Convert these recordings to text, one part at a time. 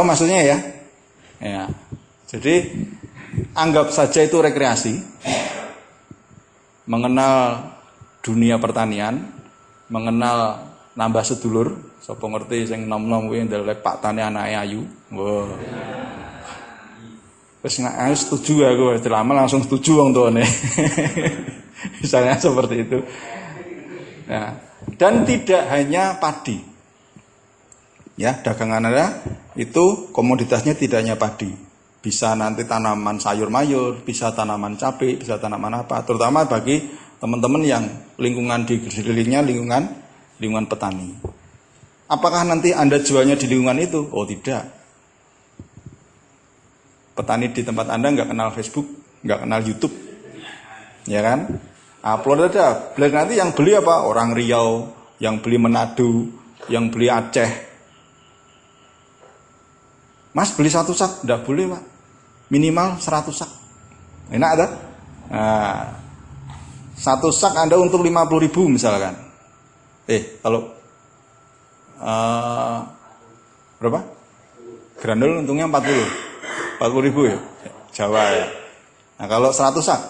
Tahu maksudnya ya? Ya. Jadi anggap saja itu rekreasi. Mengenal dunia pertanian, mengenal nambah sedulur, sapa ngerti sing nom-nom kuwi ndelok Pak Tani anake ayu. Wah. Wis nggak setuju aku, lama langsung setuju wong tuane. Misalnya seperti itu. Nah, dan tidak hanya padi. Ya, dagangan Anda itu komoditasnya tidak hanya padi. Bisa nanti tanaman sayur mayur, bisa tanaman cabai, bisa tanaman apa. Terutama bagi teman-teman yang lingkungan di sekelilingnya lingkungan lingkungan petani. Apakah nanti Anda jualnya di lingkungan itu? Oh tidak. Petani di tempat Anda nggak kenal Facebook, nggak kenal YouTube, ya kan? Upload aja. Beli nanti yang beli apa? Orang Riau, yang beli Manado, yang beli Aceh. Mas beli satu sak, tidak boleh pak. Minimal seratus sak. Enak ada? Nah, satu sak Anda untuk lima puluh ribu misalkan. Eh, kalau uh, berapa? Grandul untungnya 40. 40 ribu ya. Jawa ya. Nah, kalau 100 sak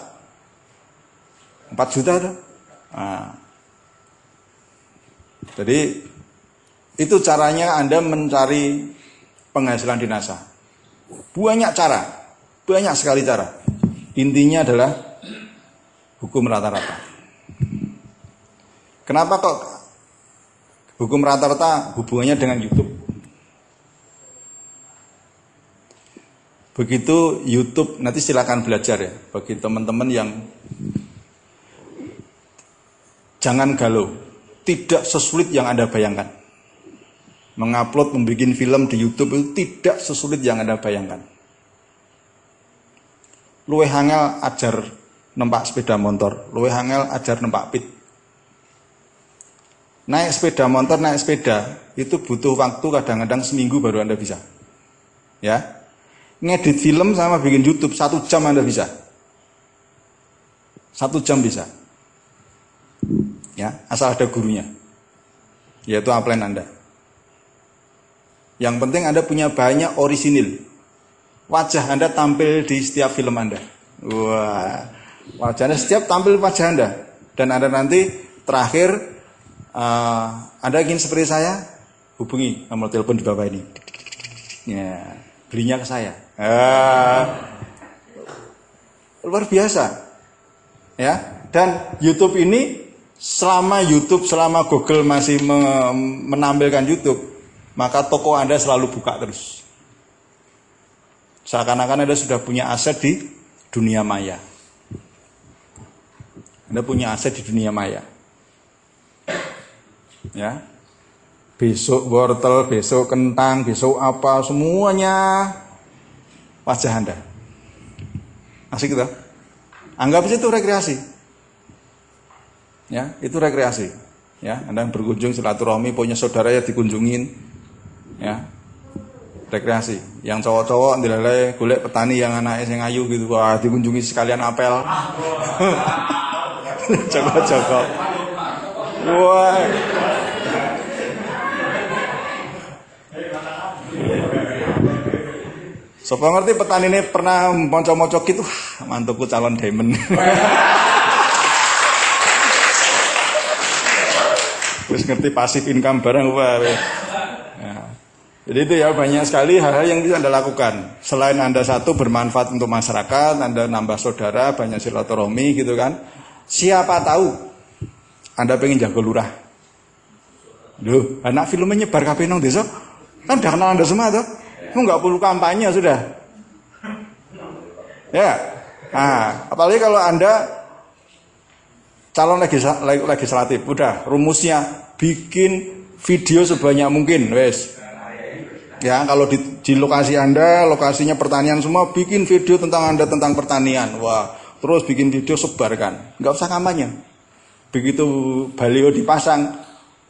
4 juta tuh. Nah. Jadi itu caranya Anda mencari penghasilan dinasa. Banyak cara, banyak sekali cara. Intinya adalah hukum rata-rata. Kenapa kok hukum rata-rata hubungannya dengan YouTube? Begitu YouTube nanti silakan belajar ya bagi teman-teman yang Jangan galau. Tidak sesulit yang Anda bayangkan. Mengupload, membuat film di YouTube itu tidak sesulit yang Anda bayangkan. Luwe hangel ajar nempak sepeda motor, luwe hangel ajar nempak pit. Naik sepeda motor, naik sepeda itu butuh waktu kadang-kadang seminggu baru Anda bisa. Ya, ngedit film sama bikin YouTube satu jam Anda bisa. Satu jam bisa ya asal ada gurunya yaitu upline Anda yang penting Anda punya banyak orisinil. Wajah Anda tampil di setiap film Anda. Wah wajah Anda setiap tampil wajah Anda. Dan Anda nanti terakhir uh, Anda ingin seperti saya? Hubungi nomor telepon di bawah ini. Ya belinya ke saya. Uh, luar biasa. Ya dan YouTube ini selama YouTube, selama Google masih menampilkan YouTube, maka toko Anda selalu buka terus. Seakan-akan Anda sudah punya aset di dunia maya. Anda punya aset di dunia maya. Ya. Besok wortel, besok kentang, besok apa, semuanya wajah Anda. Asik gitu. Anggap aja itu rekreasi ya itu rekreasi ya anda berkunjung silaturahmi punya saudara ya dikunjungin ya. Rekreasi. Yang cowok-cowok dileleh golek petani yang anaknya sing ayu gitu. Wah dikunjungi sekalian apel. Joko-joko. Wah. Sopo ngerti petani ini pernah monco-monco gitu, mantupku calon diamond. Terus ngerti pasif income bareng wah. Jadi itu ya banyak sekali hal-hal yang bisa Anda lakukan. Selain Anda satu bermanfaat untuk masyarakat, Anda nambah saudara, banyak silaturahmi gitu kan. Siapa tahu Anda pengen jago lurah. Duh, anak filmnya nyebar kabeh nang desa. Kan udah kenal Anda semua tuh. Kamu nggak perlu kampanye sudah. Ya. Nah, apalagi kalau Anda calon legislatif udah rumusnya bikin video sebanyak mungkin wes ya kalau di, di lokasi anda lokasinya pertanian semua bikin video tentang anda tentang pertanian. Wah terus bikin video sebarkan nggak usah kampanye. Begitu baliho dipasang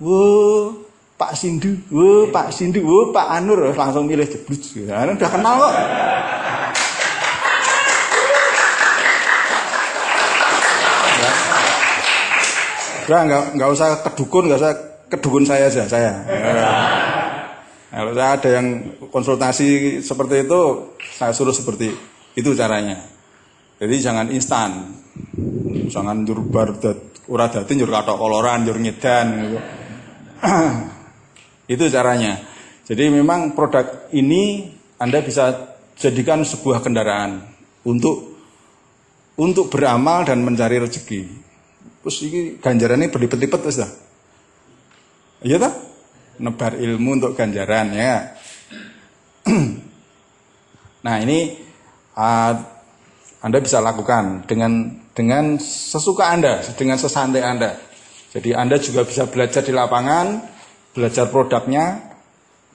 wow Pak Sindu, wow Pak Sindu, wow Pak Anur. Langsung milih jeblus, ya, udah kenal kok. Udah nggak usah kedukun, nggak usah kedukun saya aja saya. Nah, Kalau saya ada yang konsultasi seperti itu, saya suruh seperti itu caranya. Jadi jangan instan. Jangan njur bar ora dadi njur katok koloran, njur ngedan gitu. itu caranya. Jadi memang produk ini Anda bisa jadikan sebuah kendaraan untuk untuk beramal dan mencari rezeki. Terus ini ganjarannya berlipat-lipat wis Iya tak? Nebar ilmu untuk ganjaran ya. nah ini uh, Anda bisa lakukan dengan dengan sesuka Anda, dengan sesantai Anda. Jadi Anda juga bisa belajar di lapangan, belajar produknya,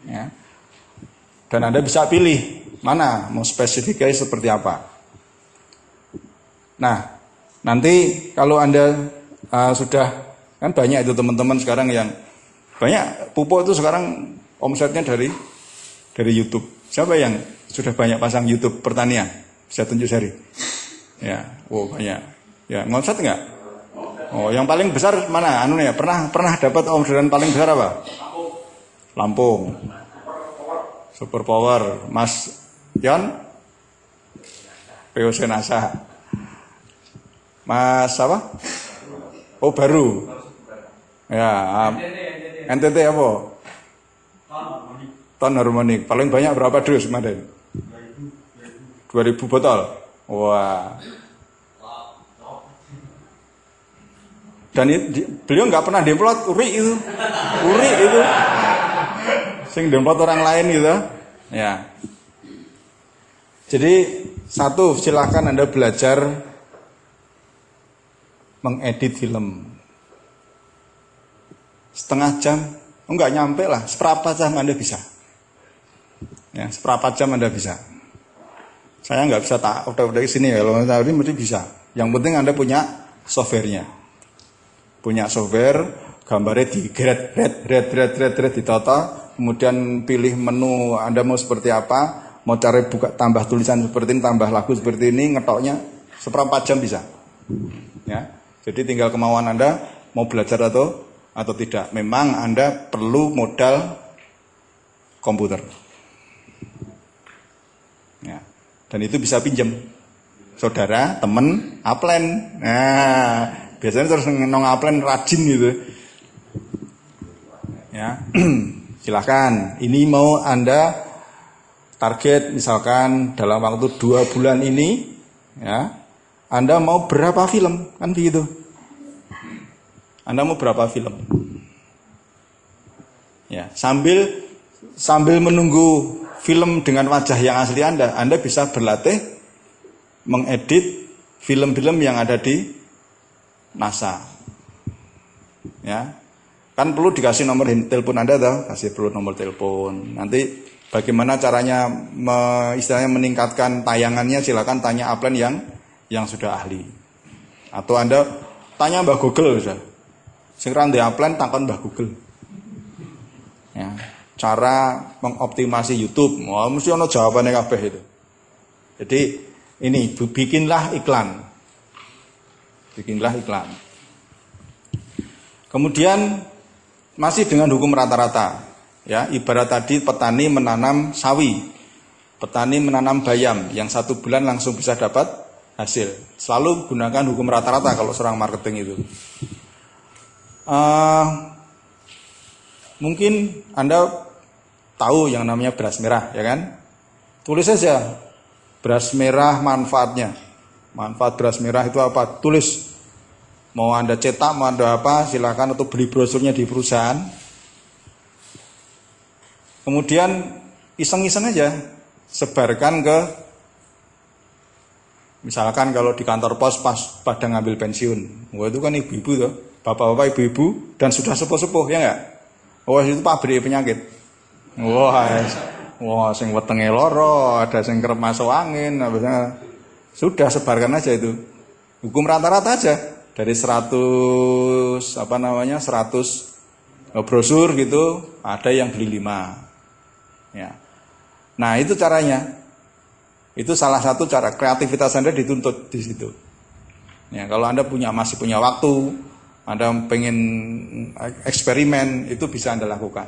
ya. dan Anda bisa pilih mana mau spesifikasi seperti apa. Nah, nanti kalau Anda uh, sudah kan banyak itu teman-teman sekarang yang banyak pupuk itu sekarang omsetnya dari dari YouTube. Siapa yang sudah banyak pasang YouTube pertanian? Bisa tunjuk jari. Ya, wow banyak. Ya, ngomset enggak? Oh, yang paling besar mana? Anu ya, pernah pernah dapat omset paling besar apa? Lampung. Super Power, Mas Yon POC NASA. Mas apa? Oh baru. Ya, um, NTT apa? Ton harmonik. Paling banyak berapa dus kemarin? 2000 botol. Wah. Dan itu, beliau nggak pernah demplot uri itu, uri itu, sing demplot orang lain gitu, ya. Jadi satu silahkan anda belajar mengedit film setengah jam, enggak nyampe lah, seperempat jam Anda bisa. Ya, jam Anda bisa. Saya nggak bisa tak udah-udah sini ya, kalau tadi mesti bisa. Yang penting Anda punya softwarenya. Punya software, gambarnya di grade, red, red, red, red, red, ditata, kemudian pilih menu Anda mau seperti apa, mau cari buka tambah tulisan seperti ini, tambah lagu seperti ini, ngetoknya seperempat jam bisa. Ya, jadi tinggal kemauan Anda mau belajar atau atau tidak. Memang Anda perlu modal komputer. Ya. Dan itu bisa pinjam. Saudara, temen, upline. Nah, biasanya terus nong upline rajin gitu. Ya. Silahkan. Ini mau Anda target misalkan dalam waktu dua bulan ini, ya, Anda mau berapa film? Kan begitu. Anda mau berapa film? Ya, sambil sambil menunggu film dengan wajah yang asli Anda, Anda bisa berlatih mengedit film-film yang ada di NASA. Ya. Kan perlu dikasih nomor telepon Anda toh, kasih perlu nomor telepon. Nanti bagaimana caranya me, istilahnya meningkatkan tayangannya silakan tanya upline yang yang sudah ahli. Atau Anda tanya Mbak Google bisa. Sing ra upline takon Mbah Google. Ya, cara mengoptimasi YouTube. Wah, mesti ono jawabannya kabeh itu. Jadi ini bikinlah iklan. Bikinlah iklan. Kemudian masih dengan hukum rata-rata. Ya, ibarat tadi petani menanam sawi. Petani menanam bayam yang satu bulan langsung bisa dapat hasil. Selalu gunakan hukum rata-rata kalau serang marketing itu uh, mungkin Anda tahu yang namanya beras merah, ya kan? Tulis saja beras merah manfaatnya. Manfaat beras merah itu apa? Tulis. Mau Anda cetak, mau Anda apa, silakan atau beli brosurnya di perusahaan. Kemudian iseng-iseng aja sebarkan ke misalkan kalau di kantor pos pas pada ngambil pensiun. Wah itu kan ibu-ibu tuh bapak-bapak, ibu-ibu, dan sudah sepuh-sepuh, ya enggak? Oh, itu pabrik penyakit. Wah, wah, sing wetenge loro, ada sing kerep masuk angin, nah, sudah sebarkan aja itu. Hukum rata-rata aja dari 100 apa namanya 100 eh, brosur gitu, ada yang beli 5. Ya. Nah, itu caranya. Itu salah satu cara kreativitas Anda dituntut di situ. Ya, kalau Anda punya masih punya waktu, anda pengen eksperimen itu bisa Anda lakukan.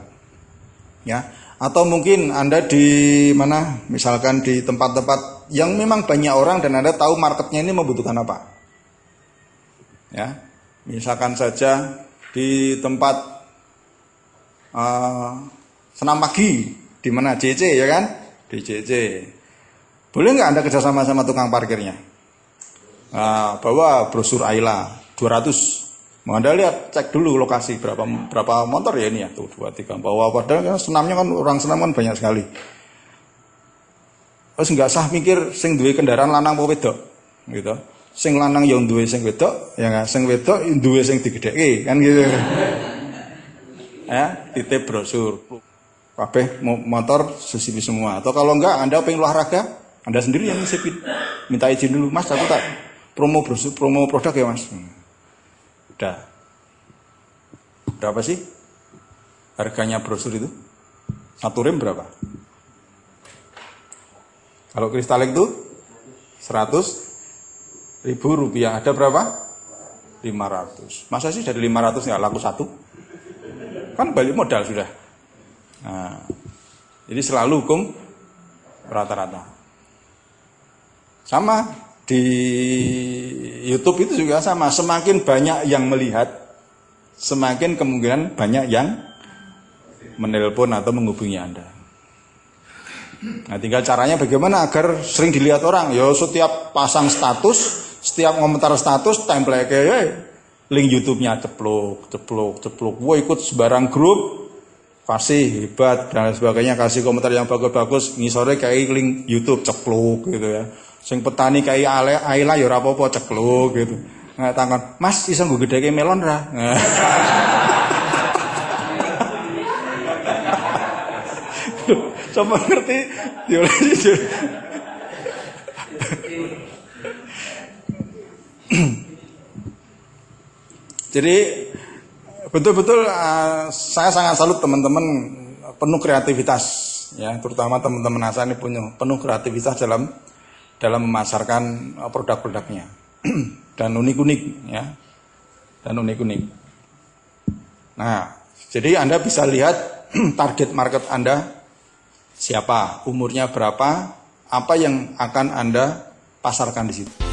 Ya. Atau mungkin Anda di mana? Misalkan di tempat-tempat yang memang banyak orang dan Anda tahu marketnya ini membutuhkan apa. Ya, misalkan saja di tempat uh, senam pagi, di mana JC ya kan? Di JC. Boleh nggak Anda kerjasama sama tukang parkirnya? Nah, bawa brosur Ayla 200 anda lihat cek dulu lokasi berapa berapa motor ya ini ya tuh dua tiga bawa padahal kan senamnya kan orang senam kan banyak sekali. Terus nggak sah mikir sing duwe kendaraan lanang apa wedok gitu. Sing lanang yang duwe sing wedok ya nggak sing wedok duwe sing digedheke kan gitu. ya, titip brosur. Kabeh motor CCTV semua. Atau kalau enggak Anda pengen olahraga, Anda sendiri yang ngisi minta izin dulu, Mas aku tak promo brosur, promo produk ya Mas. Udah. Berapa sih harganya brosur itu? Satu rem berapa? Kalau kristalik itu 100 ribu rupiah. Ada berapa? 500. Masa sih dari 500 nggak laku satu? Kan balik modal sudah. Nah, jadi selalu hukum rata-rata. Sama di YouTube itu juga sama. Semakin banyak yang melihat, semakin kemungkinan banyak yang menelpon atau menghubungi Anda. Nah, tinggal caranya bagaimana agar sering dilihat orang. Ya, setiap pasang status, setiap komentar status, template kayak link YouTube-nya ceplok, ceplok, ceplok. Gue ikut sebarang grup, pasti hebat dan sebagainya kasih komentar yang bagus-bagus ngisore kayak link YouTube ceplok gitu ya Sing petani kayak ale aila ya ora apa-apa cekluk gitu. Nggak tangan, "Mas, iso nggo gedheke melon ra?" Coba ngerti teologi. Jadi betul-betul uh, saya sangat salut teman-teman penuh kreativitas ya terutama teman-teman Asa ini punya penuh kreativitas dalam dalam memasarkan uh, produk-produknya dan unik-unik ya dan unik-unik. Nah, jadi Anda bisa lihat target market Anda siapa, umurnya berapa, apa yang akan Anda pasarkan di situ.